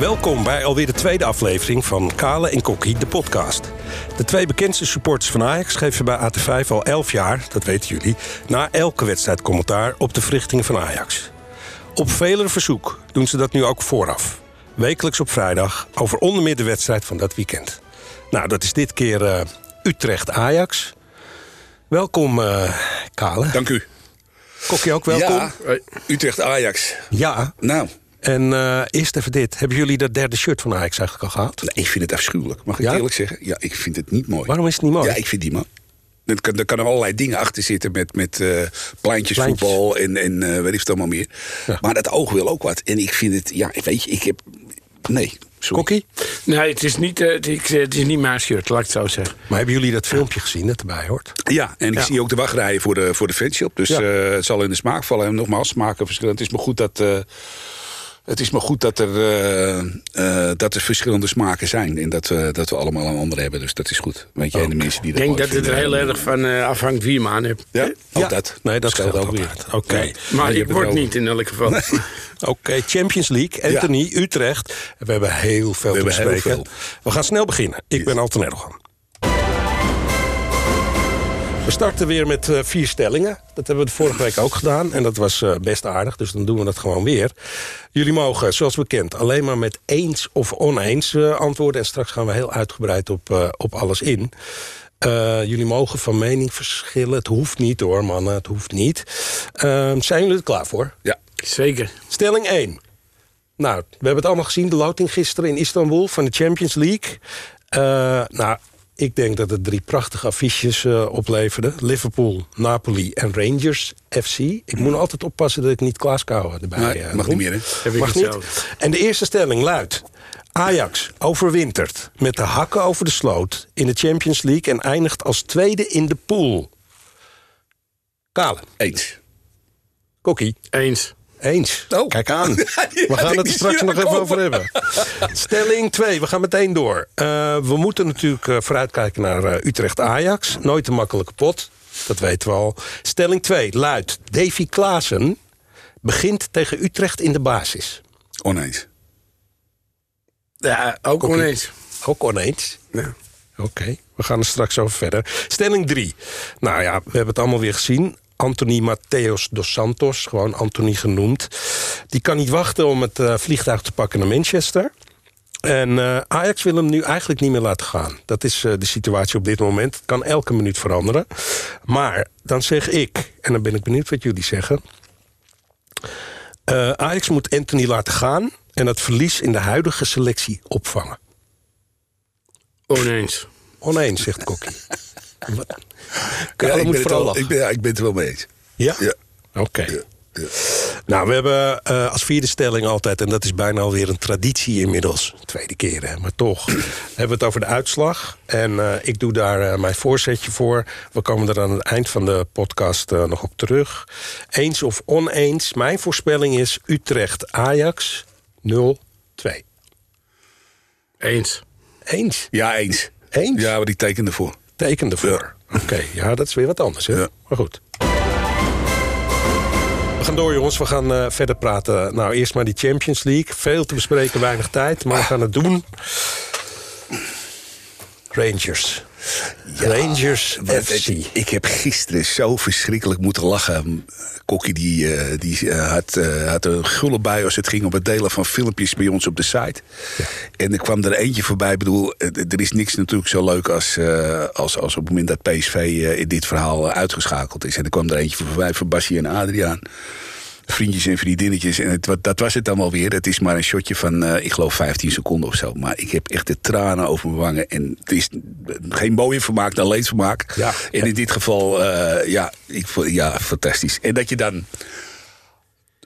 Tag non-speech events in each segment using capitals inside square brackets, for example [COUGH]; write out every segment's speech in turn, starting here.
Welkom bij alweer de tweede aflevering van Kale en Kokkie, de podcast. De twee bekendste supporters van Ajax geven bij AT5 al 11 jaar, dat weten jullie, na elke wedstrijd commentaar op de verrichtingen van Ajax. Op vele verzoek doen ze dat nu ook vooraf. Wekelijks op vrijdag over onder meer de wedstrijd van dat weekend. Nou, dat is dit keer uh, Utrecht-Ajax. Welkom, uh, Kale. Dank u. Kokkie ook welkom. Ja, Utrecht-Ajax. Ja. Nou. En uh, eerst even dit. Hebben jullie dat derde shirt van Ajax eigenlijk al gehad? Nee, ik vind het afschuwelijk. Mag ik Ja? eerlijk zeggen? Ja, ik vind het niet mooi. Waarom is het niet mooi? Ja, ik vind die man. Er kan, er kan er allerlei dingen achter zitten met, met uh, pleintjesvoetbal en, en uh, weet ik het allemaal meer. Ja. Maar dat oog wil ook wat. En ik vind het, ja, weet je, ik heb. Nee, sorry. Kokkie? Nee, het is, niet, uh, het, is, het is niet mijn shirt, laat ik het zo zeggen. Maar hebben jullie dat filmpje gezien dat erbij hoort? Ja, en ik Ja. zie ook de wachtrijen voor de, voor de fanshop. Dus Ja. eh, het zal in de smaak vallen. En nogmaals, smaken verschillen. Het is maar goed dat. eh, het is maar goed dat er, eh, eh, dat er verschillende smaken zijn. En dat, we dat we allemaal een andere hebben. Dus dat is goed. Weet je, en de mensen die Ik denk dat het er heel erg van afhangt wie je aan hebt. Ja, ook Ja. dat. Nee, dat scheelt ook weer. Oké. Ja. Maar ik hebt word het niet in elk geval. [LAUGHS] Oké, Champions League, Anthony, Utrecht. We hebben heel veel We te bespreken. We gaan snel beginnen. Ik ben Alten Erdogan. We starten weer met eh, vier stellingen. Dat hebben we de vorige week ook gedaan. En dat was eh, best aardig, dus dan doen we dat gewoon weer. Jullie mogen, zoals bekend, alleen maar met eens of oneens eh, antwoorden. En straks gaan we heel uitgebreid op, eh, op alles in. Eh, jullie mogen van mening verschillen. Het hoeft niet hoor, mannen. Het hoeft niet. Eh, zijn jullie er klaar voor? Ja. Zeker. Stelling 1. Nou, we hebben het allemaal gezien, de loting gisteren in Istanbul van de Champions League. Eh, nou, ik denk dat het drie prachtige affiches eh, opleverde. Liverpool, Napoli en Rangers FC. Ik moet altijd oppassen dat ik niet Klaas Kouwen erbij Nee, eh, mag noem. niet meer, hè? Heb ik Mag niet. En de eerste stelling luidt... Ajax overwintert met de hakken over de sloot in de Champions League... en eindigt als tweede in de pool. Kale, Eens. Kokkie. Eens. Eens. Oh. Kijk aan. [LAUGHS] We gaan het er straks nog even over hebben. Stelling 2, we gaan meteen door. Eh, we moeten natuurlijk eh, vooruitkijken naar eh, Utrecht-Ajax. Nooit een makkelijke pot, dat weten we al. Stelling 2 luidt... Davy Klaassen begint tegen Utrecht in de basis. Oneens. Ja, ook oneens. Ook oneens. Ja. Oké, we gaan er straks over verder. Stelling 3. Nou ja, we hebben het allemaal weer gezien. Anthony Mateos dos Santos, gewoon Anthony genoemd. Die kan niet wachten om het eh, vliegtuig te pakken naar Manchester. En eh, Ajax wil hem nu eigenlijk niet meer laten gaan. Dat is eh, de situatie op dit moment. Het kan elke minuut veranderen. Maar dan zeg ik, en dan ben ik benieuwd wat jullie zeggen... Ajax moet Anthony laten gaan... en het verlies in de huidige selectie opvangen. Oneens. Oneens, zegt Kokkie. [LAUGHS] [LAUGHS] Ja, ik, moet ben het vooral wel, lachen. ik, ben, ja, ik ben het er wel mee eens. Ja? Ja. Oké. Ja, ja. Nou, we hebben eh, als vierde stelling altijd... en dat is bijna alweer een traditie inmiddels. Tweede keer, hè, maar toch. [CLEARS THROAT] hebben we het over de uitslag. En eh, ik doe daar eh, mijn voorzetje voor. We komen er aan het eind van de podcast eh, nog op terug. Eens of oneens. Mijn voorspelling is Utrecht-Ajax 0-2. Eens. Eens. Ja, eens. Eens? Ja, maar die tekende voor. Teken ervoor. Oké, ja, dat is weer wat anders, hè? Ja. Maar goed. We gaan door, jongens. We gaan eh, verder praten. Nou, eerst maar die Champions League. Veel te bespreken, weinig tijd. Maar we gaan het doen. Rangers. Rangers FC. het- Ik heb gisteren zo verschrikkelijk moeten lachen. Kokkie die, eh, die eh, had, eh, had een gulle bui als het ging om het delen van filmpjes bij ons op de site. En er kwam er eentje voorbij. Ik bedoel, er is niks natuurlijk zo leuk als, als, als op het moment dat PSV in dit verhaal uitgeschakeld is. En er kwam er eentje voorbij van Bassie en Adriaan. Vriendjes en vriendinnetjes. En het, dat was het dan wel weer. Het is maar een shotje van, eh, ik geloof, 15 seconden of zo. Maar ik heb echt de tranen over mijn wangen. En het is geen mooie vermaak dan leedvermaak. Ja. En in dit geval, eh, ja, ik, ja, fantastisch. En dat je dan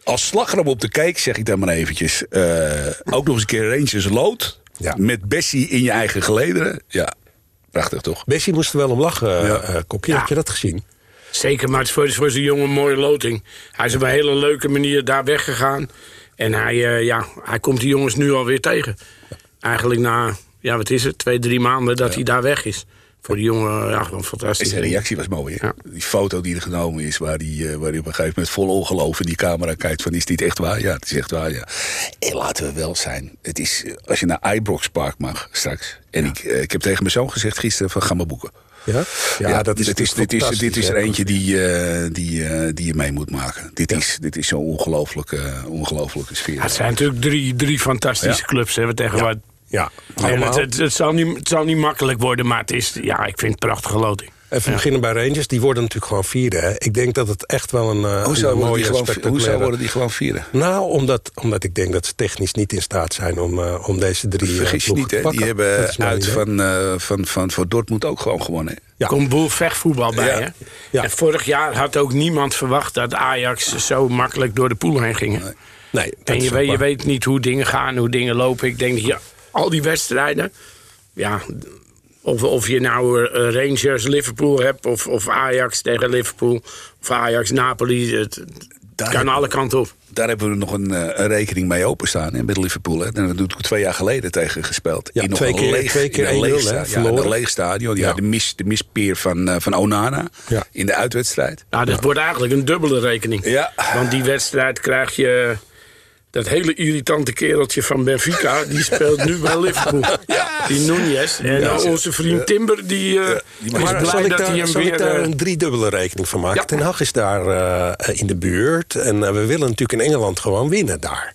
als slagroom op de cake, zeg ik dan maar eventjes... eh, ook nog eens een keer Rangers lood. Ja. Met Bessie in je eigen gelederen. Ja, prachtig toch? Bessie moest er wel om lachen, Ja. eh. Ja. Heb je dat gezien? Zeker, maar het is voor, voor zo'n jongen een mooie loting. Hij is op een hele leuke manier daar weggegaan. En hij, eh, ja, hij komt die jongens nu alweer tegen. Eigenlijk na, ja, wat is het, twee, drie maanden dat hij daar weg is. Voor die jongen, ja, gewoon fantastisch. En zijn reactie was mooi. Hè? Ja. Die foto die er genomen is, waar hij waar die op een gegeven moment vol ongeloof in die camera kijkt: van is dit echt waar? Ja, het is echt waar. Ja. En laten we wel zijn. Het is, als je naar Ibrox Park mag straks. En ik, eh, ik heb tegen mijn zoon gezegd gisteren: van ga maar boeken. Ja? Ja, dat is dit, is, dit, is, dit is er eentje die, eh, die, eh, die je mee moet maken. Dit is, dit is zo'n ongelooflijke, ongelooflijke sfeer. Ja, het zijn natuurlijk drie, drie fantastische Ja. clubs. Hè, we tegen wat. Ja, het, het, het, zal niet, het zal niet makkelijk worden, maar het is, ja, ik vind het een prachtige loting. Even beginnen bij Rangers. Die worden natuurlijk gewoon vierde. Hè. Ik denk dat het echt wel een, eh, hoe, een zou worden mooie, die gewoon, hoe zou worden die gewoon vieren? Nou, omdat, omdat ik denk dat ze technisch niet in staat zijn om, eh, om deze drie eh, Vergis niet, te hè? pakken. die hebben uit van, eh, van, van, voor Dortmund ook gewoon gewonnen. Ja. komt boel vechtvoetbal bij. Ja. Hè? Ja. En vorig jaar had ook niemand verwacht dat Ajax zo makkelijk door de pool heen ging. Nee, dat En je weet, je weet niet hoe dingen gaan, hoe dingen lopen. Ik denk je al die wedstrijden. Ja, of, of je nou eh, Rangers Liverpool hebt, of, of Ajax tegen Liverpool, of Ajax Napoli. Het, het Daar kan heb- alle kanten op. Daar hebben we nog een, eh, een rekening mee openstaan hè, met Liverpool. Hè. Daar hebben we twee jaar geleden tegen gespeeld. Ja, in nog twee een keer- leeg, twee keer in een 1-0, leeg hè, sta- ja, in een leeg stadion. Ja, Ja. de, mis, de mispeer van, eh, van Onana Ja. in de uitwedstrijd. Nou, dat wordt eigenlijk een dubbele rekening. Ja. Want die wedstrijd krijg je. Dat hele irritante kereltje van Benfica, die speelt nu bij Liverpool. [LAUGHS] Die Nunez. En Ja, eh, onze vriend Timber, die, eh, die is blij zal ik dat hij daar, hem zal ik weer... daar eh, een driedubbele rekening van maken? Ja. Ten Hag is daar in de buurt. En we willen natuurlijk in Engeland gewoon winnen daar.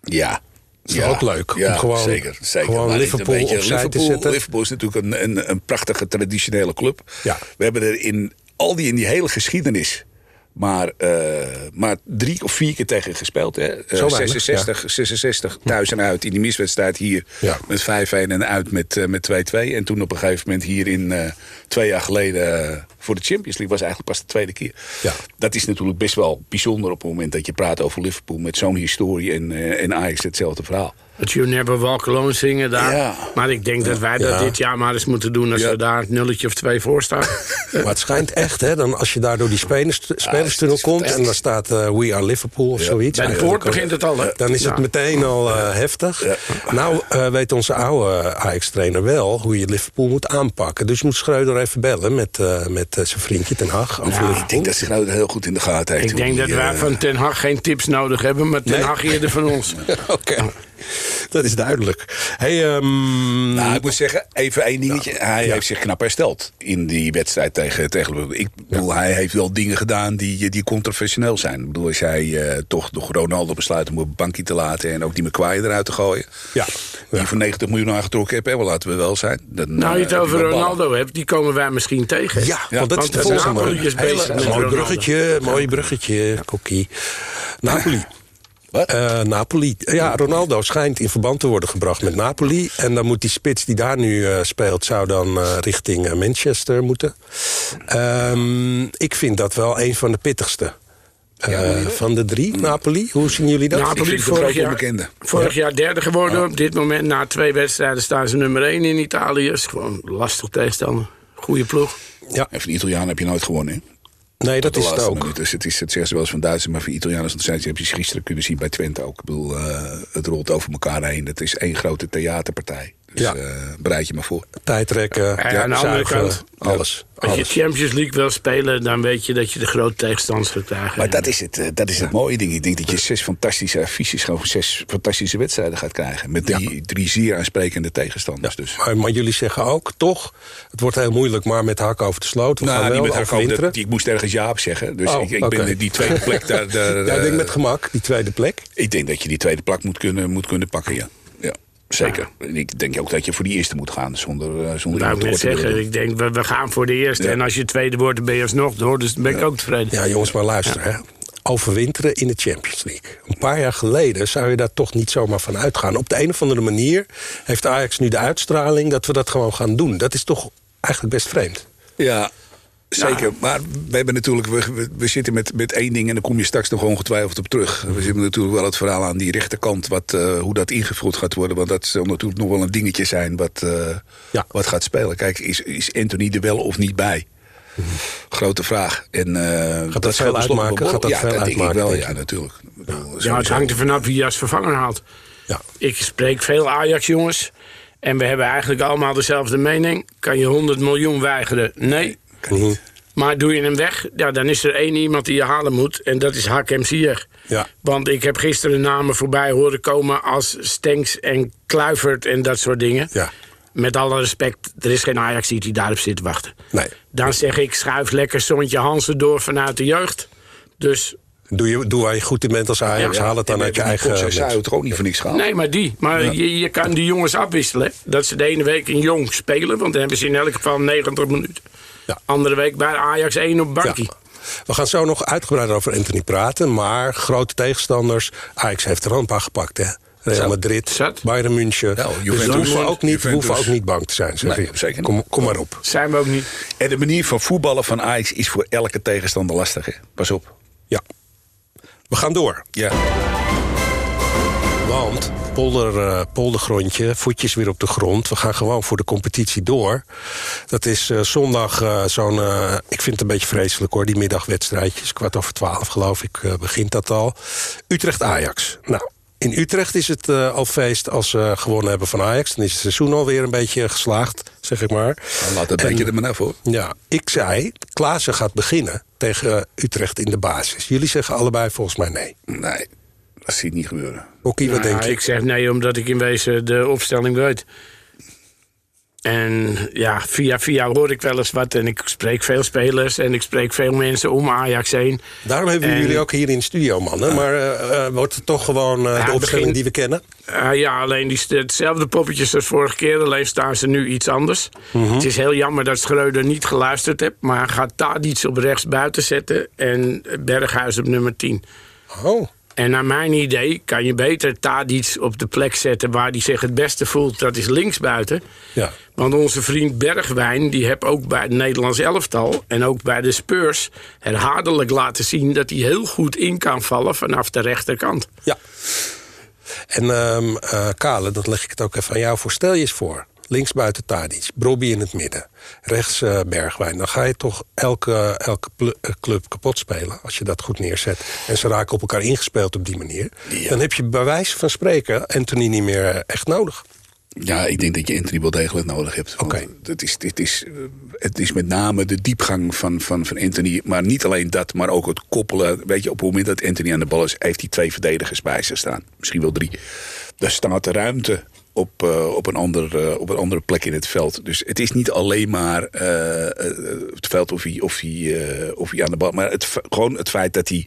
Ja. is ja. ook leuk om Ja, gewoon- zeker. zeker. gewoon Liverpool opzij te Liverpool, zetten. Liverpool is natuurlijk een, een, een prachtige traditionele club. Ja. We hebben er in al die, in die hele geschiedenis maar, eh, maar drie of vier keer tegen gespeeld. Hè? Eh, Zo weinig, 66, 66 thuis en uit in die miswedstrijd hier Ja. met 5-1 en uit met, eh, met 2-2. En toen op een gegeven moment hier in eh, twee jaar geleden eh, voor de Champions League was eigenlijk pas de tweede keer. Ja. Dat is natuurlijk best wel bijzonder op het moment dat je praat over Liverpool met zo'n historie en, eh, en Ajax hetzelfde verhaal. Het You Never Walk Alone zingen daar. Ja. Maar ik denk dat wij dat Ja. dit jaar maar eens moeten doen... als Ja. we daar een nulletje of twee voor staan. [LAUGHS] Maar het schijnt echt, hè, dan als je daar door die spelers, spelerstunnel komt... en dan staat eh, We Are Liverpool of zoiets. Bij de poort begint het al, hè? Dan is het meteen al eh, heftig. Nou weet weet onze oude Ajax-trainer wel hoe je Liverpool moet aanpakken. Dus je moet Schreuder even bellen met, eh, met eh, zijn vriendje Ten Hag. ik denk dat Schreuder heel goed in de gaten heeft. Ik denk die, dat wij eh, van Ten Hag geen tips nodig hebben... maar Ten Nee. Hag eerder van ons. [LAUGHS] Oké, [LAUGHS] dat is duidelijk. Hey, ehm, Nou, ik moet zeggen, even één dingetje. Hij heeft zich knap hersteld in die wedstrijd tegen, tegen. Ik bedoel, hij heeft wel dingen gedaan die, die controversieel zijn. Ik bedoel, als jij eh, toch nog Ronaldo besluit om op het bankje te laten... en ook die McQuire eruit te gooien... ja. die ja. voor 90 miljoen aangetrokken hè, wel laten we wel zijn. Dan, Nou, je eh, het over wel ballen. Ronaldo hebt, die komen wij misschien tegen. Ja, want dat is de volgende. Mooi bruggetje, mooi bruggetje, Kokkie. Napoli. Eh, Napoli. Ja, Ronaldo schijnt in verband te worden gebracht met Napoli. En dan moet die spits die daar nu eh, speelt... zou dan eh, richting Manchester moeten. Ehm, ik vind dat wel een van de pittigste. eh, van de drie, Napoli. Hoe zien jullie dat? Napoli vorig jaar, onbekende. vorig jaar derde geworden. Op dit moment, na twee wedstrijden, staan ze nummer één in Italië. is gewoon lastig tegenstander. Goeie ploeg. Ja, En van de Italianen heb je nooit gewonnen, hè? Nee, dat is het ook. Dus het, is, het zeggen ze wel eens van Duitsers, maar voor Italianen zijn ze, heb je gisteren kunnen zien bij Twente ook. Ik bedoel, eh, het rolt over elkaar heen. Het is één grote theaterpartij. Dus Ja. eh, bereid je maar voor. Tijdrekken, Ja, aan de andere kant, alles. Als je. Champions League wil spelen, dan weet je dat je de grote tegenstanders gaat krijgen. Maar dat is het, eh, dat is het mooie ding. Ik denk dat je zes fantastische affiches, gewoon zes fantastische wedstrijden gaat krijgen. Met drie, drie zeer aansprekende tegenstanders. Dus. Maar, maar jullie zeggen ook, toch, het wordt heel moeilijk... maar met hak over de sloot. We gaan Nou, wel niet met komen, overwinteren. dat, ik moest ergens Jaap zeggen. Dus Oh, ik, ik ben die tweede plek daar. [LAUGHS] daar Ja, ik denk eh, met gemak, die tweede plek. Ik denk dat je die tweede plek moet kunnen, moet kunnen pakken, ja. Zeker. En Ik denk ook dat je voor die eerste moet gaan. Zonder, eh, zonder Nou, ik zeggen, ik denk, we, we gaan voor de eerste. Ja. En als je tweede wordt, dan ben je alsnog door. Dus dan ben ik ook tevreden. Ja, jongens, maar luister. Hè. Overwinteren in de Champions League. Een paar jaar geleden zou je daar toch niet zomaar van uitgaan. Op de een of andere manier heeft Ajax nu de uitstraling... dat we dat gewoon gaan doen. Dat is toch eigenlijk best vreemd. Ja, zeker. Maar we hebben natuurlijk, we, we, we zitten met, met één ding en dan kom je straks nog ongetwijfeld op terug. We zitten natuurlijk wel het verhaal aan die rechterkant, wat, eh, hoe dat ingevuld gaat worden. Want dat zal natuurlijk nog wel een dingetje zijn wat, eh, Ja. wat gaat spelen. Kijk, is, is Anthony er wel of niet bij? Grote vraag. En, eh, dat veel geldt tenslotte uitmaken? Gaat dat ja, veel dat denk ik uitmaken, wel, denk ja, natuurlijk. Bedoel, Ja, het hangt er vanaf wie je als vervanger haalt. Ja. Ik spreek veel Ajax-jongens. En we hebben eigenlijk allemaal dezelfde mening. Kan je 100 miljoen weigeren? Nee. Mhm. Maar doe je hem weg, ja, dan is er één iemand die je halen moet. En dat is Hakem Ziyech. Ja. Want ik heb gisteren namen voorbij horen komen als Stenks en Kluivert en dat soort dingen. Ja. Met alle respect, er is geen Ajax die daarop zit te wachten. Nee. Dan zeg ik, schuif lekker Sontje Hansen door vanuit de jeugd. Dus Doe, je, doe waar je goed in bent als Ajax. Ja. Haal het dan uit je eigen... Zij mensen. het er ook niet voor niks gehaald. Nee, maar die. Maar je, je kan die jongens afwisselen. Dat ze de ene week een jong spelen. Want dan hebben ze in elk geval 90 minuten. Ja. Andere week bij Ajax 1 op bankie. Ja. We gaan zo nog uitgebreid over Anthony praten. Maar grote tegenstanders. Ajax heeft er al een paar gepakt, hè? Real. Madrid, Zat. Bayern München. Ja, dus Juventus. we hoeven ook, niet, we Juventus. hoeven ook niet bang te zijn. Zeg Nee, zeker niet. Kom, kom maar op. Zijn we ook niet. En de manier van voetballen van Ajax is voor elke tegenstander lastig. Hè? Pas op. Ja. We gaan door. Ja. Want polder, eh, poldergrondje, voetjes weer op de grond. We gaan gewoon voor de competitie door. Dat is eh, zondag eh, zo'n... ik vind het een beetje vreselijk hoor, die middagwedstrijdjes. Kwart over twaalf geloof ik begint dat al. Utrecht-Ajax. Nou, in Utrecht is het al feest als ze gewonnen hebben van Ajax. Dan is het seizoen alweer een beetje geslaagd, zeg ik maar. Laat het En- beetje er maar af hoor. Ja, ik zei, Klaassen gaat beginnen tegen Utrecht in de basis. Jullie zeggen allebei volgens mij nee. Nee, dat zie ik niet gebeuren. Wat Nou, denk je? Ik zeg nee, omdat ik in wezen de opstelling weet. En ja, via via hoor ik wel eens wat. En ik spreek veel spelers en ik spreek veel mensen om Ajax heen. Daarom hebben we En- jullie ook hier in de studio, mannen. Maar eh, eh, wordt het toch gewoon eh, Ja, de opstelling begin- die we kennen? Ja, alleen die, hetzelfde poppetjes als vorige keer. Alleen staan ze nu iets anders. Mhm. Het is heel jammer dat Schreuder niet geluisterd heeft. Maar gaat daar iets op rechts buiten zetten. En Berghuis op nummer 10. Oh, En naar mijn idee kan je beter Tadic op de plek zetten waar hij zich het beste voelt. Dat is linksbuiten. ja. Want onze vriend Bergwijn, die heb ook bij het Nederlands elftal... en ook bij de Spurs herhaaldelijk laten zien... dat hij heel goed in kan vallen vanaf de rechterkant. ja. En ehm eh, Kale, dat leg ik het ook even aan jou voor. Stel je eens voor, links buiten Tadic, Brobby in het midden... rechts eh, Bergwijn. Dan ga je toch elke, elke eh, club kapot spelen... als je dat goed neerzet. En ze raken op elkaar ingespeeld op die manier. Dan heb je bij wijze van spreken Anthony niet meer eh, echt nodig. Ja, ik denk dat je Anthony wel degelijk nodig hebt. Oké. Het, is, het, is, het is met name de diepgang van, van, van Anthony. Maar niet alleen dat, maar ook het koppelen. Weet je, op het moment dat Anthony aan de bal is, heeft hij twee verdedigers bij zich staan. Misschien wel drie. Daar staat de ruimte op, eh, op, een ander, eh, op een andere plek in het veld. Dus het is niet alleen maar eh, het veld of hij, of, hij, of hij aan de bal... maar het, gewoon het feit dat hij...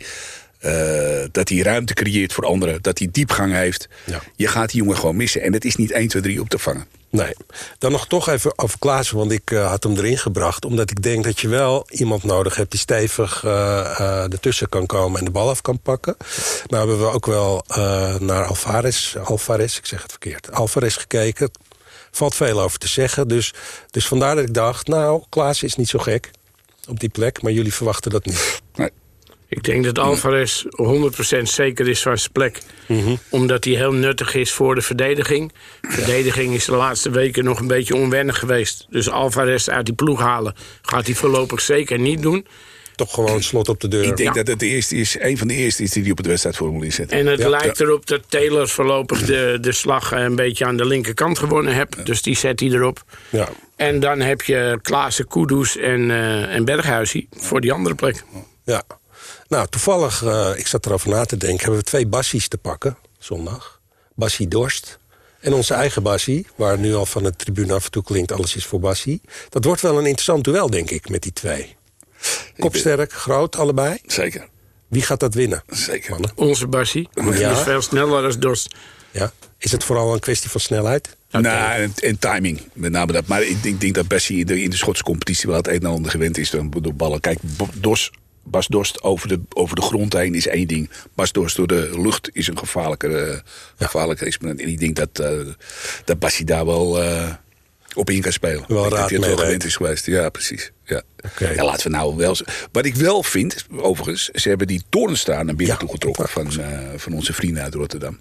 eh, dat hij ruimte creëert voor anderen. Dat hij diepgang heeft. Ja. Je gaat die jongen gewoon missen. En het is niet 1, 2, 3 op te vangen. Nee. Dan nog toch even over Klaassen, want ik eh, had hem erin gebracht. Omdat ik denk dat je wel iemand nodig hebt die stevig eh, eh, ertussen kan komen en de bal af kan pakken. Nou hebben we ook wel naar Alvarez, Alvarez, ik zeg het verkeerd, Alvarez gekeken. Valt veel over te zeggen. Dus, dus vandaar dat ik dacht, nou, Klaassen is niet zo gek op die plek. Maar jullie verwachten dat niet. Ik denk dat Alvarez 100% zeker is van zijn plek. Mhm. Omdat hij heel nuttig is voor de verdediging. Verdediging is de laatste weken nog een beetje onwennig geweest. Dus Alvarez uit die ploeg halen gaat hij voorlopig zeker niet doen. Toch gewoon slot op de deur. Ik denk Ja. dat het de eerste is, een van de eerste is die die op het wedstrijdformulier zet. En het Ja. lijkt erop dat Taylor voorlopig de, de slag een beetje aan de linkerkant gewonnen heeft. Dus die zet hij erop. Ja. En dan heb je Klaassen, Kudus en, eh en Berghuisie voor die andere plek. Ja. Nou, toevallig, eh, ik zat erover na te denken... hebben we twee bassies te pakken, zondag. Bassie Dorst en onze eigen Bassie... waar nu al van de tribune af en toe klinkt... alles is voor Bassie. Dat wordt wel een interessant duel, denk ik, met die twee. Kopsterk, groot, allebei. Zeker, Wie gaat dat winnen? zeker. Mannen? Onze Bassie. Die Ja. is veel sneller als Dorst. Ja? Is het vooral een kwestie van snelheid? Nou, en, en timing, met name dat. Maar ik denk, denk dat Bessie in de, in de Schotse competitie wel het een en ander gewend is dan door ballen. Kijk, Dos, Bas Dorst over de, over de grond heen is één ding. Bas Dorst door de lucht is een gevaarlijker, gevaarlijker experiment. En ik denk dat, eh dat Bassie daar wel eh, op in kan spelen. Wel raad dat wel gewend is geweest. Ja, precies. Ja. Oké. En laten we nou wel... Wat ik wel vind, overigens, ze hebben die Toornstra naar binnen Ja, toe getrokken van, eh, van onze vrienden uit Rotterdam.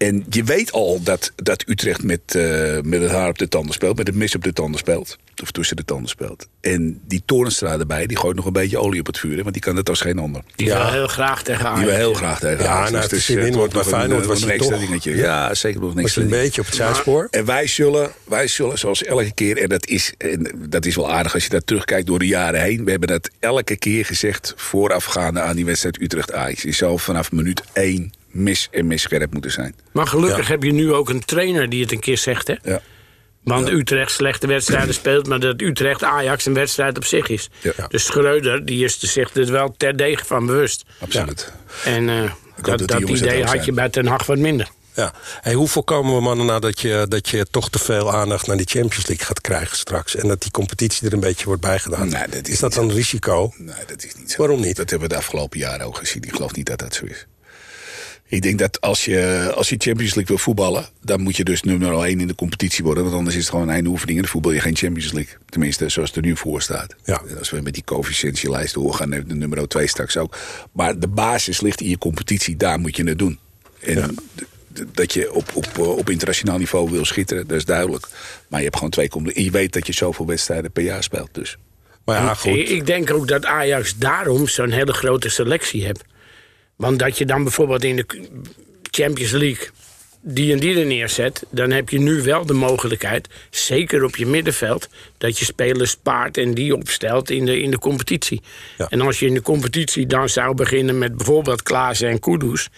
En je weet al dat, dat Utrecht met, eh, met het haar op de tanden speelt. Met het mes op de tanden speelt. Of tussen de tanden speelt. En die Torenstra erbij, die gooit nog een beetje olie op het vuur. hè, Want die kan dat als geen ander. Die Ja. wil heel graag tegen Die Ajax. wil heel graag tegen Ja, nou, Dus het is bij wordt Feyenoord een, was een extra toch- dingetje. Ja, zeker nog je een beetje op het zijspoor? En wij zullen, wij zullen zoals elke keer, en dat, is, en dat is wel aardig als je daar terugkijkt door de jaren heen. We hebben dat elke keer gezegd voorafgaande aan die wedstrijd Utrecht-Ajax. Je zou vanaf minuut één mis en misscherp moeten zijn. Maar gelukkig Ja. heb je nu ook een trainer die het een keer zegt, hè? Ja. Want Utrecht slechte wedstrijden speelt, maar dat Utrecht-Ajax een wedstrijd op zich is. Ja. Dus Schreuder, die is zich er wel terdege van bewust. Absoluut. En eh, dat dat, idee had je bij Ten Hag wat minder. Ja. Hey, hoe voorkomen we mannen nou dat je, dat je toch te veel aandacht naar die Champions League gaat krijgen straks? En dat die competitie er een beetje wordt bijgedaan? Nee, dat is is dat een risico? Nee, dat is niet zo. Waarom niet? Dat hebben we de afgelopen jaren ook gezien. Ik geloof niet dat dat zo is. Ik denk dat als je, als je Champions League wil voetballen... dan moet je dus nummer 1 in de competitie worden. Want anders is het gewoon een einde oefening... en dan voetbal je geen Champions League. Tenminste, zoals het er nu voor staat. Ja. En als we met die coëfficiëntielijst doorgaan... dan de nummer 2 straks ook. Maar de basis ligt in je competitie. Daar moet je het doen. En dat je op, op, eh, op internationaal niveau wil schitteren, dat is duidelijk. Maar je hebt gewoon twee... com- en je weet dat je zoveel wedstrijden per jaar speelt. Dus Maar ja, Ik, goed. ik denk ook dat Ajax daarom zo'n hele grote selectie heeft. Want dat je dan bijvoorbeeld in de Champions League die en die er neerzet... dan heb je nu wel de mogelijkheid, zeker op je middenveld... dat je spelers spaart en die opstelt in de, in de competitie. Ja. En als je in de competitie dan zou beginnen met bijvoorbeeld Klaassen en Kudus...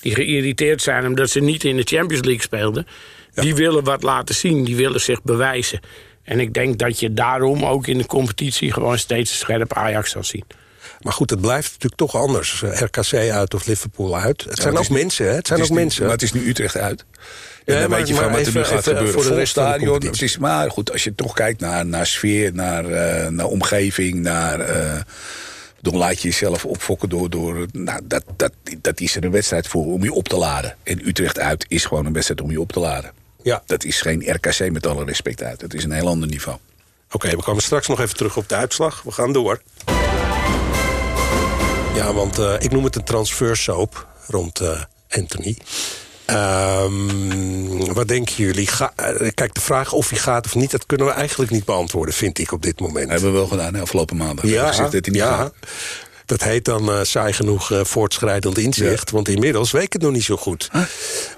die geïrriteerd zijn omdat ze niet in de Champions League speelden... die willen wat laten zien, die willen zich bewijzen. En ik denk dat je daarom ook in de competitie... gewoon steeds scherp Ajax zal zien. Maar goed, het blijft natuurlijk toch anders. Eh, RKC uit of Liverpool uit. Het zijn het ook nu- mensen, hè? Het zijn Het ook nu- mensen. Maar het is nu Utrecht uit. En Ja, dan maar- weet je van wat er nu gaat gebeuren. voor de rest stadion, het is maar goed, als je toch kijkt naar, naar sfeer, naar, eh, naar omgeving, naar... eh, dan laat je jezelf opfokken door... door nou, dat, dat, dat is er een wedstrijd voor om je op te laden. En Utrecht uit is gewoon een wedstrijd om je op te laden. Ja. Dat is geen RKC met alle respect uit. Dat is een heel ander niveau. Oké, we komen straks nog even terug op de uitslag. We gaan door. Ja, want eh, ik noem het een transfersoap rond eh, Anthony. Ehm, wat denken jullie? Ga, eh, kijk, de vraag of hij gaat of niet... dat kunnen we eigenlijk niet beantwoorden, vind ik op dit moment. Dat hebben we wel gedaan hè, afgelopen maandag. We hebben gezegd dat hij niet ja. gaat. Dat heet dan eh saai genoeg voortschrijdend inzicht. Want inmiddels weet ik het nog niet zo goed.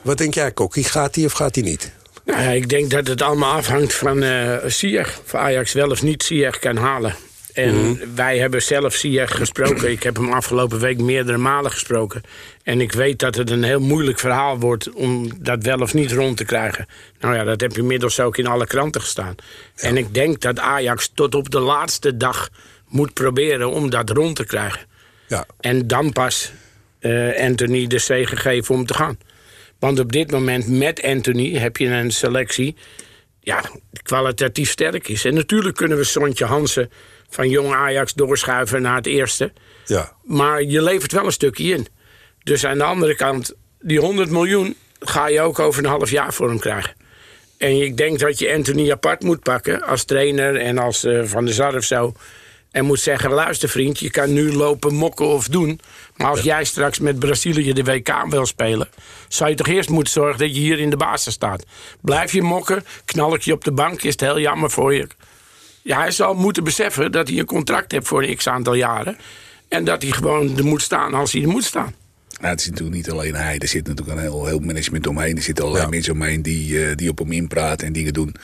Wat denk jij, Kokkie? Gaat hij of gaat hij niet? Nou ja, ik denk dat het allemaal afhangt van eh Ziyech. Of Ajax wel of niet Ziyech kan halen. En wij hebben zelf Ziyech gesproken. Ik heb hem afgelopen week meerdere malen gesproken. En ik weet dat het een heel moeilijk verhaal wordt... om dat wel of niet rond te krijgen. Nou ja, dat heb je inmiddels ook in alle kranten gestaan. En ik denk dat Ajax tot op de laatste dag moet proberen... om dat rond te krijgen. Ja. En dan pas eh, Anthony de zegen geven om te gaan. Want op dit moment met Anthony heb je een selectie... ja, die kwalitatief sterk is. En natuurlijk kunnen we Sontje Hansen van jong Ajax doorschuiven naar het eerste. Ja. Maar je levert wel een stukje in. Dus aan de andere kant, die 100 miljoen ga je ook over een half jaar voor hem krijgen. En ik denk dat je Anthony apart moet pakken als trainer en als eh, Van der Sar of zo. En moet zeggen, luister vriend, je kan nu lopen, mokken of doen. Maar als jij straks met Brazilië de WK wil spelen... zou je toch eerst moeten zorgen dat je hier in de basis staat. Blijf je mokken, knal ik je op de bank, is het heel jammer voor je. Ja, hij zal moeten beseffen dat hij een contract heeft voor een x-aantal jaren. En dat hij gewoon er moet staan als hij er moet staan. Nou, het is natuurlijk niet alleen hij. Er zit natuurlijk een heel, heel management omheen. Er zitten allerlei Ja. mensen omheen die, eh, die op hem inpraten en dingen doen.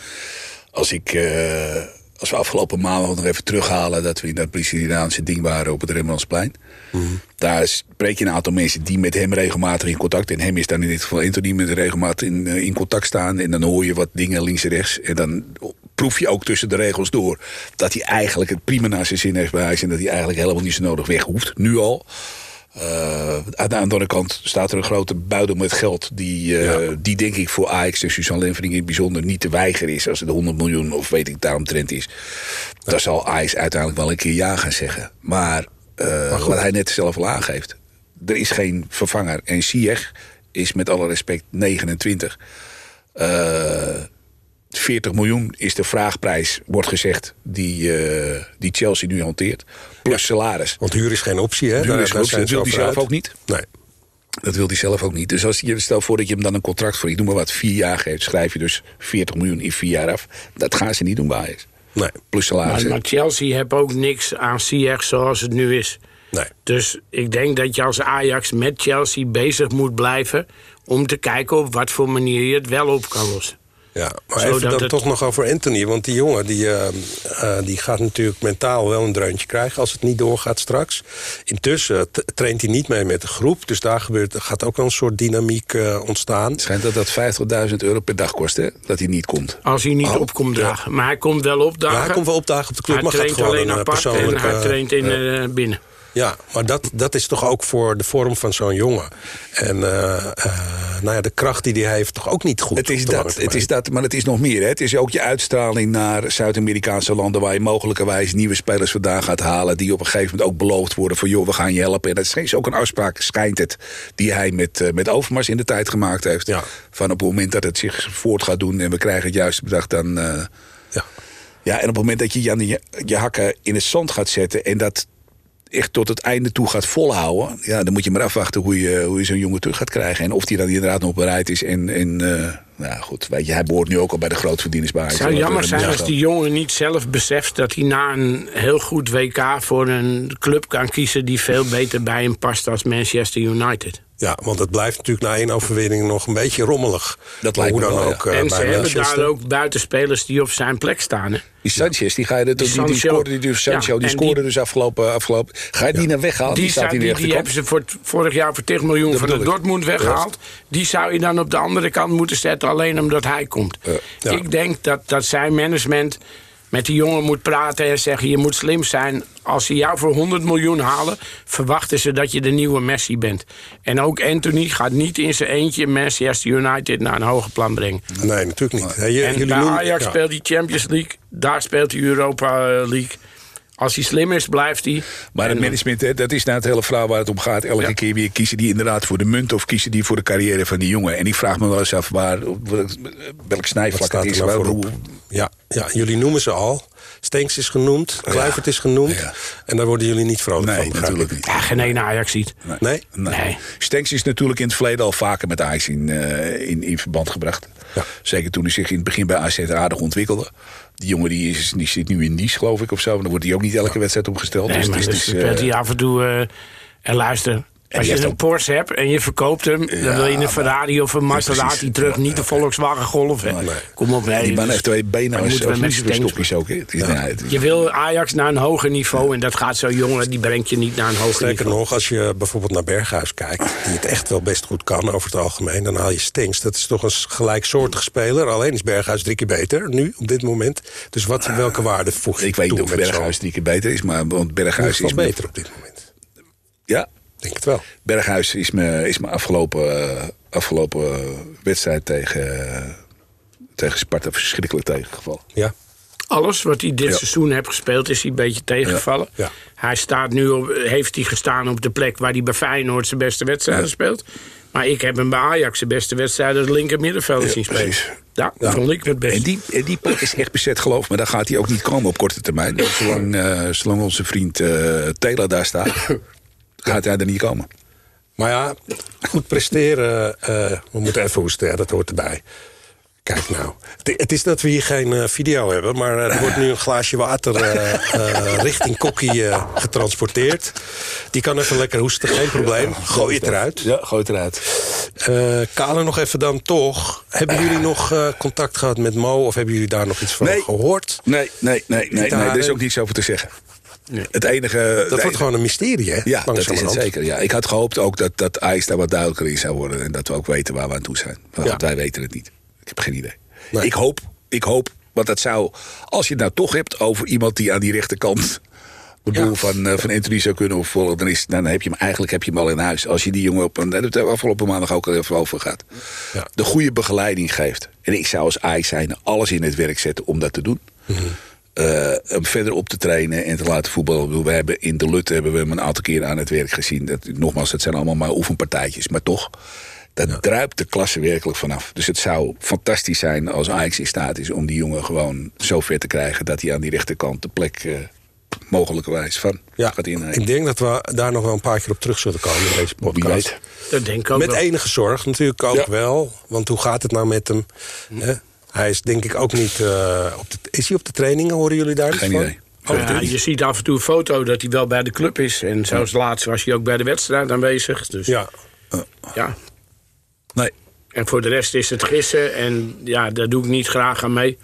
Als ik... eh, als we afgelopen maandag nog even terughalen... dat we in dat Braziliaanse ding waren op het Rembrandtsplein. Daar spreek je een aantal mensen die met hem regelmatig in contact... en hem is dan in dit geval Anthony met regelmatig in, eh, in contact staan... en dan hoor je wat dingen links en rechts. En dan proef je ook tussen de regels door... dat hij eigenlijk het prima naar zijn zin heeft bij Ajax... en dat hij eigenlijk helemaal niet zo nodig weg hoeft, nu al... Eh, aan de andere kant staat er een grote buidel met geld... die, eh, die denk ik voor Ajax en Suzanne Lenvering in het bijzonder niet te weigeren is... als het 100 miljoen of weet ik daaromtrent is. Dan zal Ajax uiteindelijk wel een keer ja gaan zeggen. Maar, eh, wat hij net zelf al aangeeft... er is geen vervanger. En Ziyech is met alle respect 29... Eh 40 miljoen is de vraagprijs, wordt gezegd, die, eh, die Chelsea nu hanteert. Plus salaris. Want huur is geen optie, hè? Huur is dat wil hij zelf uit. ook niet. Nee. Dat wil hij zelf ook niet. Dus als je stel voor dat je hem dan een contract voor, ik noem maar wat, vier jaar geeft, schrijf je dus 40 miljoen in vier jaar af. Dat gaan ze niet doen bij Ajax. Nee. Plus Maar, salaris. maar Chelsea heeft ook niks aan Ziyech zoals het nu is. Nee. Dus ik denk dat je als Ajax met Chelsea bezig moet blijven... om te kijken op wat voor manier je het wel op kan lossen. Ja, maar Zodat even dan het- toch nog over Anthony. Want die jongen die, eh, eh, die gaat natuurlijk mentaal wel een dreuntje krijgen... als het niet doorgaat straks. Intussen traint hij niet mee met de groep. Dus daar gebeurt, er gaat ook wel een soort dynamiek eh, ontstaan. Het schijnt dat dat 50.000 euro per dag kost, hè? Dat hij niet komt. Als hij niet Oh, op komt ja. dragen. Maar hij komt wel opdagen. Ja, hij komt wel opdagen op de club, Hij maar gaat gewoon alleen een apart en hij traint in, binnen. Ja, maar dat, dat is toch ook voor de vorm van zo'n jongen. En eh, eh, nou ja, de kracht die hij heeft toch ook niet goed. Het is, dat, het is dat, maar het is nog meer. Hè? Het is ook je uitstraling naar Zuid-Amerikaanse landen... waar je mogelijkerwijs nieuwe spelers vandaan gaat halen... die op een gegeven moment ook beloofd worden van... joh, we gaan je helpen. En dat is ook een afspraak, schijnt het... die hij met, eh, met Overmars in de tijd gemaakt heeft. Ja. Van op het moment dat het zich voort gaat doen... en we krijgen het juiste bedrag, dan... Ja. ja, en op het moment dat je je, je, je hakken in het zand gaat zetten... en dat echt tot het einde toe gaat volhouden... Ja, dan moet je maar afwachten hoe je, hoe je zo'n jongen terug gaat krijgen. En of die dan inderdaad nog bereid is. En, en eh, nou goed, weet je, hij behoort nu ook al bij de grootverdieners. Het zou jammer zijn als die jongen niet zelf beseft dat hij na een heel goed WK voor een club kan kiezen die veel beter bij hem past als Manchester United. Ja, want het blijft natuurlijk na één overwinning nog een beetje rommelig. Dat lijkt hoe me dan wel, ook. ja. eh, en bij ze hebben Manchester. daar ook buitenspelers die op zijn plek staan. Hè? Die Sanchez, die, ga je, die, die, die Sancho. scoorde, die, die Sancho, Ja, die scoorde die- dus afgelopen, afgelopen. Ga je die naar weghalen? Die, Die, staat die, hebben ze voor, vorig jaar voor 10 miljoen Dat van de. Dortmund weggehaald. Die zou je dan op de andere kant moeten zetten, alleen omdat hij komt. Ja. Ik denk dat, dat zijn management met die jongen moet praten en zeggen... je moet slim zijn. Als ze jou voor 100 miljoen halen... verwachten ze dat je de nieuwe Messi bent. En ook Anthony gaat niet in zijn eentje Manchester United naar een hoger plan brengen. Nee, natuurlijk niet. En bij Ajax ja. speelt hij Champions League. Daar speelt hij Europa League. Als hij slim is, blijft hij. Maar het En- management, hè, dat is nou het hele verhaal waar het om gaat. Elke Ja. keer weer kiezen die inderdaad voor de munt... of kiezen die voor de carrière van die jongen. En ik vraag me wel eens af waar, welk snijvlak het er is. nou waar- hoe- Ja, ja, jullie noemen ze al. Stenks is genoemd, Kluivert is genoemd. Ja. En daar worden jullie niet vrolijk Nee, van. natuurlijk niet. Ja, geen ene Ajax ziet. Nee? Nee. Nee. Stenks is natuurlijk in het verleden al vaker met Ajax in, eh, in, in verband gebracht. Ja. Zeker toen hij zich in het begin bij AZ aardig ontwikkelde. Die jongen die, is, die zit nu in Nice, geloof ik, of zo. Dan wordt hij ook niet elke wedstrijd opgesteld. Nee, dus maar het is, eh, hij af en toe... eh, en luister, als je een Porsche hebt en je verkoopt hem... dan wil je een Ferrari of een Maserati terug. Niet de Volkswagen Golf. hè. Kom op, nee. die man dus- heeft twee benen als, als luciferstokjes ook. Is, is- Je wil Ajax naar een hoger niveau en dat gaat zo jongen, die brengt je niet naar een hoger Sterker niveau. nog, als je bijvoorbeeld naar Berghuis kijkt... die het echt wel best goed kan over het algemeen... dan haal je Stenks. Dat is toch een gelijksoortige speler. Alleen is Berghuis drie keer beter nu, op dit moment. Dus wat, welke waarde voeg je ik weet niet of Berghuis drie keer beter is, maar want Berghuis is me- beter op dit moment. Ja, Denk het wel. Berghuis is me, is me afgelopen, eh, afgelopen eh, wedstrijd tegen, eh, tegen Sparta verschrikkelijk tegengevallen. Ja. Alles wat hij dit Ja. seizoen heeft gespeeld, is hij een beetje tegengevallen. Ja. Ja. Hij staat nu op, heeft hij gestaan op de plek waar hij bij Feyenoord zijn beste wedstrijden speelt. Maar ik heb hem bij Ajax zijn beste wedstrijden als linker middenvelder Ja, zien spelen. precies. Ja, dat vond ik het beste. En die, en die plek is echt bezet, geloof me. Daar gaat hij ook niet komen op korte termijn. Zolang, eh, zolang onze vriend eh Taylor daar staat, [LAUGHS] gaat hij er niet komen. Maar ja, goed presteren, eh, we moeten even hoesten, ja, dat hoort erbij. Kijk nou, het, het is dat we hier geen eh, video hebben... maar eh, er wordt nu een glaasje water richting Kokkie getransporteerd. Die kan even lekker hoesten, geen probleem. Gooi het eruit. Ja, gooi het eruit. Kale nog even dan toch. Hebben jullie nog contact gehad met Mo... of hebben jullie daar nog iets van Nee. gehoord? Nee, nee, nee, nee, nee, daar- er is ook niets over te zeggen. Het enige... Dat wordt gewoon een mysterie, hè? Ja, dat is het zeker. Ja. Ik had gehoopt ook dat, dat IJs daar wat duidelijker in zou worden. En dat we ook weten waar we aan toe zijn. Maar Ja. goed, wij weten het niet. Ik heb geen idee. Nee. Ik hoop, ik hoop, want dat zou... Als je het nou toch hebt over iemand die aan die rechterkant... [LAUGHS] de boel Ja. van, eh, van Anthony zou kunnen opvolgen... Dan, is, dan heb je hem eigenlijk heb je hem al in huis. Als je die jongen op... En daar hebben we afgelopen maandag ook al even over gehad. Ja. De goede begeleiding geeft. En ik zou als Ajax zijn alles in het werk zetten om dat te doen. Mhm. Eh, hem verder op te trainen en te laten voetballen. Ik bedoel, We hebben in de Lut hebben we hem een aantal keren aan het werk gezien. Dat, nogmaals, het zijn allemaal maar oefenpartijtjes. Maar toch, dat druipt de klasse werkelijk vanaf. Dus het zou fantastisch zijn als Ajax in staat is om die jongen gewoon zo ver te krijgen... dat hij aan die rechterkant de plek, eh, mogelijkerwijs van Ja, gaat innemen. ik denk dat we daar nog wel een paar keer op terug zullen komen in deze podcast. Dat denk ik ook Met wel. enige zorg natuurlijk ook Ja. wel. Want hoe gaat het nou met hem? Hè? Hij is denk ik ook niet... eh, op de, is hij op de trainingen? Horen jullie daar iets Geen van? idee. Oh, Ja, je ziet af en toe een foto dat hij wel bij de club is. En zoals laatst was hij ook bij de wedstrijd aanwezig. Dus ja. ja. Nee. En voor de rest is het gissen. En ja, daar doe ik niet graag aan mee.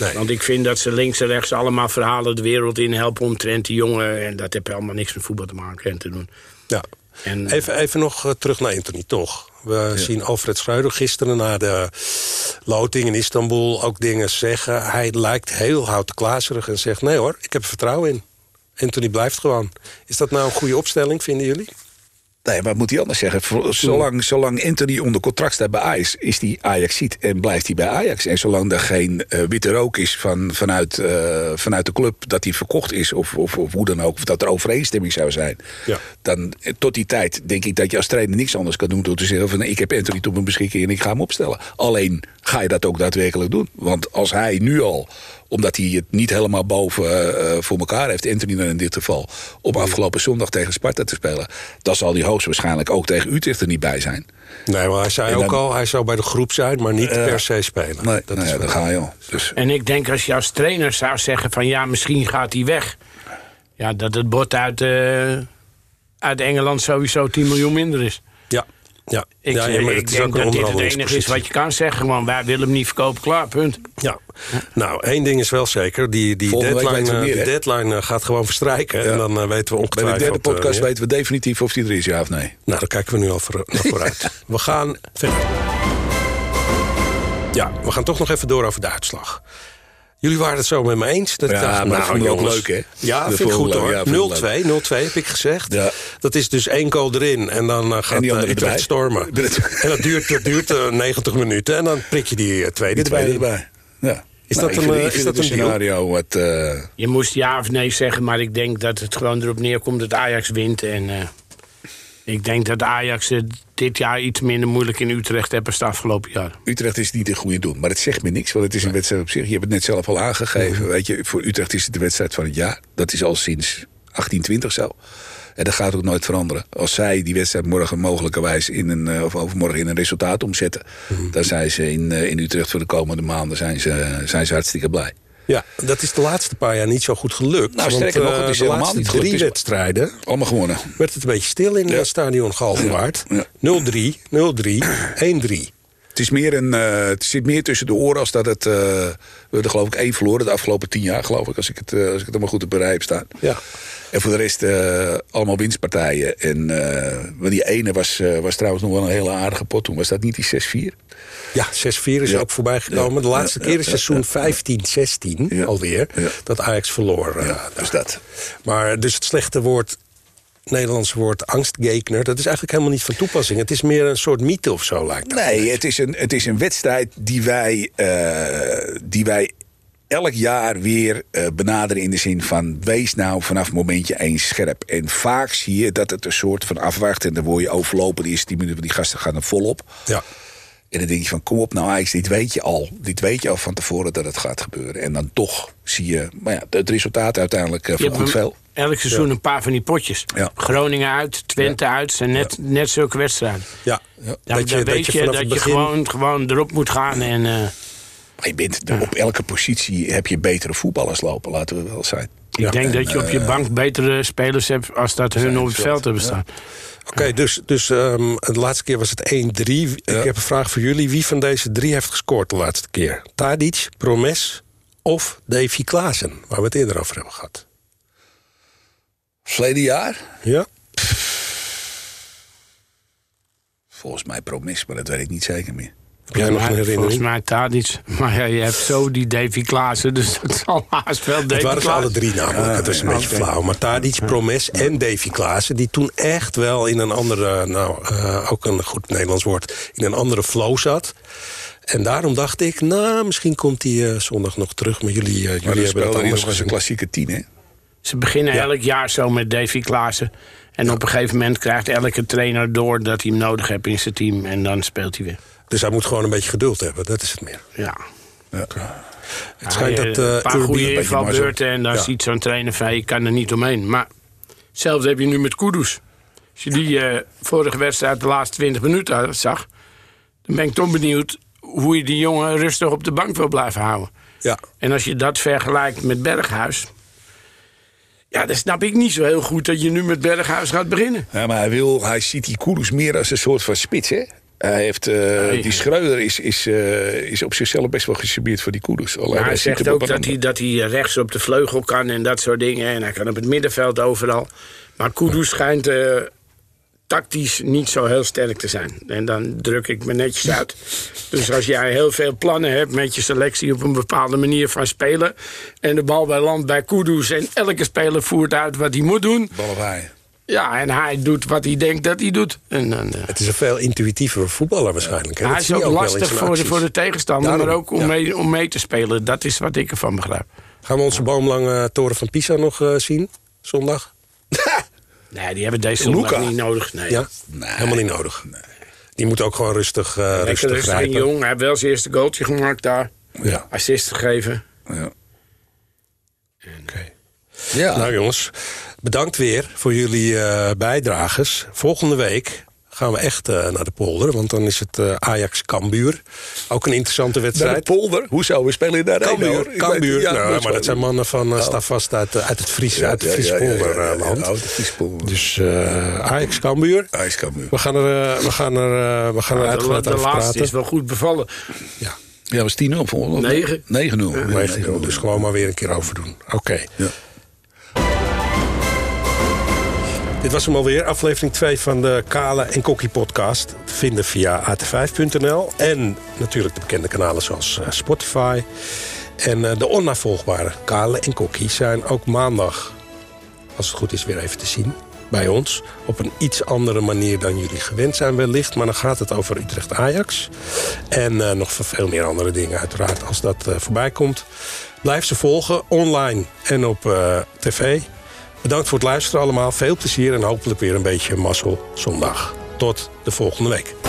Nee. Want ik vind dat ze links en rechts allemaal verhalen de wereld in helpen omtrent die jongen. En dat heeft helemaal niks met voetbal te maken en te doen. ja. En, Even, even nog eh, terug naar Anthony, toch? We zien Alfred Schreuder gisteren na de loting in Istanbul ook dingen zeggen. Hij lijkt heel houten klazerig en zegt... nee hoor, ik heb er vertrouwen in. Anthony blijft gewoon. Is dat nou een goede opstelling, vinden jullie? Nee, wat moet hij anders zeggen? Zolang, zolang Anthony onder contract staat bij Ajax, is hij Ajax ziet en blijft hij bij Ajax. En zolang er geen eh, witte rook is van, vanuit, eh, vanuit de club dat hij verkocht is, of, of, of hoe dan ook, of dat er overeenstemming zou zijn, Ja. dan eh, tot die tijd denk ik dat je als trainer niks anders kan doen dan te zeggen van ik heb Anthony tot mijn beschikking en ik ga hem opstellen. Alleen ga je dat ook daadwerkelijk doen. Want als hij nu al omdat hij het niet helemaal boven eh, eh, voor elkaar heeft, Anthony dan in dit geval, op afgelopen zondag tegen Sparta te spelen, dan zal hij hoogstwaarschijnlijk ook tegen Utrecht er niet bij zijn. Nee, maar hij zei ook al, hij zou bij de groep zijn, maar niet per se spelen. Nee, dat nou is ja, wel- daar ga je al. Dus, en ik denk als je als trainer zou zeggen van ja, misschien gaat hij weg. Ja, dat het bod uit, eh, uit Engeland sowieso 10 miljoen minder is. Ja, ja. Ik, ja, ja, maar ik het is denk ook een dat dit het enige is wat je kan zeggen. Gewoon, wij willen hem niet verkopen, klaar, punt. Ja, nou, één ding is wel zeker. Die, die Volgende deadline, eh, meer, die deadline eh, gaat gewoon verstrijken. Ja. En dan eh, weten we bij de ongetwijfeld... derde eh, podcast weten we definitief of die er is, ja of nee. Nou, daar kijken we nu al voor, naar vooruit. [LAUGHS] we gaan verder. Ja, we gaan toch nog even door over de uitslag. Jullie waren het zo met me eens. Dat ik Ja, dacht, maar dat nou, ook leuk, hè? Ja, Dat vind ik goed hoor. ja, vind ik 0-2, 0-2 heb ik gezegd. Ja. Dat is dus één goal erin en dan eh, gaat die uh, andere Utrecht stormen. [LAUGHS] En dat duurt, dat duurt eh, 90 minuten en dan prik je die eh, tweede Die tweede erbij. Ja. Is Nou, dat ik een, vind- eh, ik is dat een scenario wat... eh, Je moest ja of nee zeggen, maar ik denk dat het gewoon erop neerkomt dat Ajax wint. En eh, ik denk dat Ajax het dit jaar iets minder moeilijk in Utrecht als het afgelopen jaar. Utrecht is niet een goede doen. Maar het zegt me niks, want het is een wedstrijd op zich. Je hebt het net zelf al aangegeven. Weet je, voor Utrecht is het de wedstrijd van het jaar. Dat is al sinds 1820 zo. En dat gaat ook nooit veranderen. Als zij die wedstrijd morgen mogelijkerwijs in een, eh, of overmorgen in een resultaat omzetten, dan zijn ze in, eh, in Utrecht voor de komende maanden zijn ze, zijn ze hartstikke blij. Ja, dat is de laatste paar jaar niet zo goed gelukt. Nou, sterker nog, eh, het is de laatste niet drie wedstrijden Allemaal gewonnen. werd het een beetje stil in het stadion Galgenwaard. Ja. 0-3, 0-3, 1-3. Het, is meer een, eh, het zit meer tussen de oren als dat het... eh, we hebben geloof ik één verloren de afgelopen tien jaar, geloof ik. Als ik het, eh, als ik het allemaal goed op een rij heb staan. Ja. En voor de rest eh, allemaal winstpartijen. En maar die ene was, eh, was trouwens nog wel een hele aardige pot. Toen was dat niet die 6-4. Ja, 6-4 is Ja. ook voorbij gekomen. De laatste keer is seizoen ja. 15, 16 Ja. alweer. Ja. Dat Ajax verloor. dus dat. Maar dus het slechte woord, Nederlandse woord angstgekner... dat is eigenlijk helemaal niet van toepassing. Het is meer een soort mythe of zo, lijkt het. Nee, het is een, het is een wedstrijd die wij, eh, die wij elk jaar weer eh, benaderen in de zin van... wees nou vanaf momentje één scherp. En vaak zie je dat het een soort van afwacht... en dan word je overlopen de eerste 10 minuten... die gasten gaan er volop. Ja. En dan denk je van, kom op nou Ajax, dit weet je al. Dit weet je al van tevoren dat het gaat gebeuren. En dan toch zie je maar ja, het resultaat uiteindelijk uh, hem veel. Elk seizoen een paar van die potjes. Ja. Groningen uit, Twente uit. zijn net, net zulke wedstrijden. Ja. Dan, Dat je, dan dat weet je dat je begin... gewoon, gewoon erop moet gaan. En, eh, Maar je bent, op elke positie heb je betere voetballers lopen, laten we wel zijn. ik denk dat je op je eh, bank betere spelers hebt... als dat hun op het veld hebben staan. Oké, dus, dus ehm, de laatste keer was het 1-3. Ik heb een vraag voor jullie. Wie van deze drie heeft gescoord de laatste keer? Tadic, Promes of Davy Klaassen? Waar we het eerder over hebben gehad. Verleden jaar? Ja? Volgens mij promis, maar dat weet ik niet zeker meer. Heb jij nog een Maar Volgens herinnering? mij Tadic. Maar ja, je hebt zo die Davy Klaassen, dus dat zal haast wel Davy Het waren ze alle drie namelijk. het is een beetje flauw. Maar Tadic, Promes en Davy Klaassen... die toen echt wel in een andere... nou, eh, ook een goed Nederlands woord... in een andere flow zat. En daarom dacht ik... nou, misschien komt hij eh, zondag nog terug. Maar jullie, eh, jullie hebben nog eens een klassieke tien, hè? Ze beginnen Ja. elk jaar zo met Davy Klaassen. En op een gegeven moment krijgt elke trainer door dat hij hem nodig heeft in zijn team. En dan speelt hij weer. Dus hij moet gewoon een beetje geduld hebben. Dat is het meer. Ja. Ja. Het schijnt Ja, dat een eh paar goede invalbeurten en dan Ja. ziet zo'n trainer van je kan er niet omheen. Maar hetzelfde heb je nu met Kudus. Als je die eh, vorige wedstrijd de laatste 20 minuten zag, dan ben ik toch benieuwd hoe je die jongen rustig op de bank wil blijven houden. Ja, En als je dat vergelijkt met Berghuis. Ja, dan snap ik niet zo heel goed dat je nu met Berghuis gaat beginnen. Ja, maar hij, wil, hij ziet die Kudus meer als een soort van spits, hè? Hij heeft, eh, Nee. Die Schreuder is, is, eh, is op zichzelf best wel gecharmeerd voor die. Alleen Maar hij zegt ook dat hij, dat hij rechts op de vleugel kan en dat soort dingen. En hij kan op het middenveld overal. Maar Kudus schijnt eh, tactisch niet zo heel sterk te zijn. En dan druk ik me netjes uit. Dus als jij heel veel plannen hebt met je selectie op een bepaalde manier van spelen. en de bal bij land bij Kudus. en elke speler voert uit wat hij moet doen. bal op hij. Ja, en hij doet wat hij denkt dat hij doet. En eh, het is een veel intuïtievere voetballer waarschijnlijk. hè? hij is ook lastig voor de, voor de tegenstander, Daarom, maar ook om, ja. mee, om mee te spelen. Dat is wat ik ervan begrijp. Gaan we onze boomlange toren van Pisa nog eh, zien? Zondag? [LAUGHS] Nee, die hebben deze Luca. niet nodig. Nee. Ja? Helemaal niet nodig. Die moet ook gewoon rustig, eh Lekker rustig rustig grijpen. jong. Hij heeft wel zijn eerste goaltje gemaakt daar. Ja. Assist gegeven. Ja. Oké. Ja. Nou jongens, bedankt weer voor jullie eh bijdrages. Volgende week gaan we echt eh, naar de polder. Want dan is het eh, Ajax-Kambuur. Ook een interessante Naar de wedstrijd. polder? Hoezo? We spelen in de arena. Kambuur, ja, nou, maar dat zijn mannen van uh, Stavast uit, uit het Fries, uit het Friese polderland. Uit het. Dus eh Ajax-Kambuur. Cambuur. We gaan er, we gaan er, we gaan er de, uitgebreid de over laatste praten. is wel goed bevallen. Ja, Ja, was 10-0 voor Negen. 9-0. Ja, 19 dus gewoon maar weer een keer overdoen. Oké. Ja. Dit was hem alweer, aflevering 2 van de Kale en Kokkie podcast. Te vinden via at5.nl en natuurlijk de bekende kanalen zoals eh, Spotify. En eh, de onnavolgbare Kale en Kokkie zijn ook maandag, als het goed is, weer even te zien bij ons. Op een iets andere manier dan jullie gewend zijn wellicht. Maar dan gaat het over Utrecht-Ajax. En eh, nog veel meer andere dingen uiteraard als dat voorbij komt. Blijf ze volgen, online en op tv. Bedankt voor het luisteren allemaal. Veel plezier en hopelijk weer een beetje mazzel zondag. Tot de volgende week.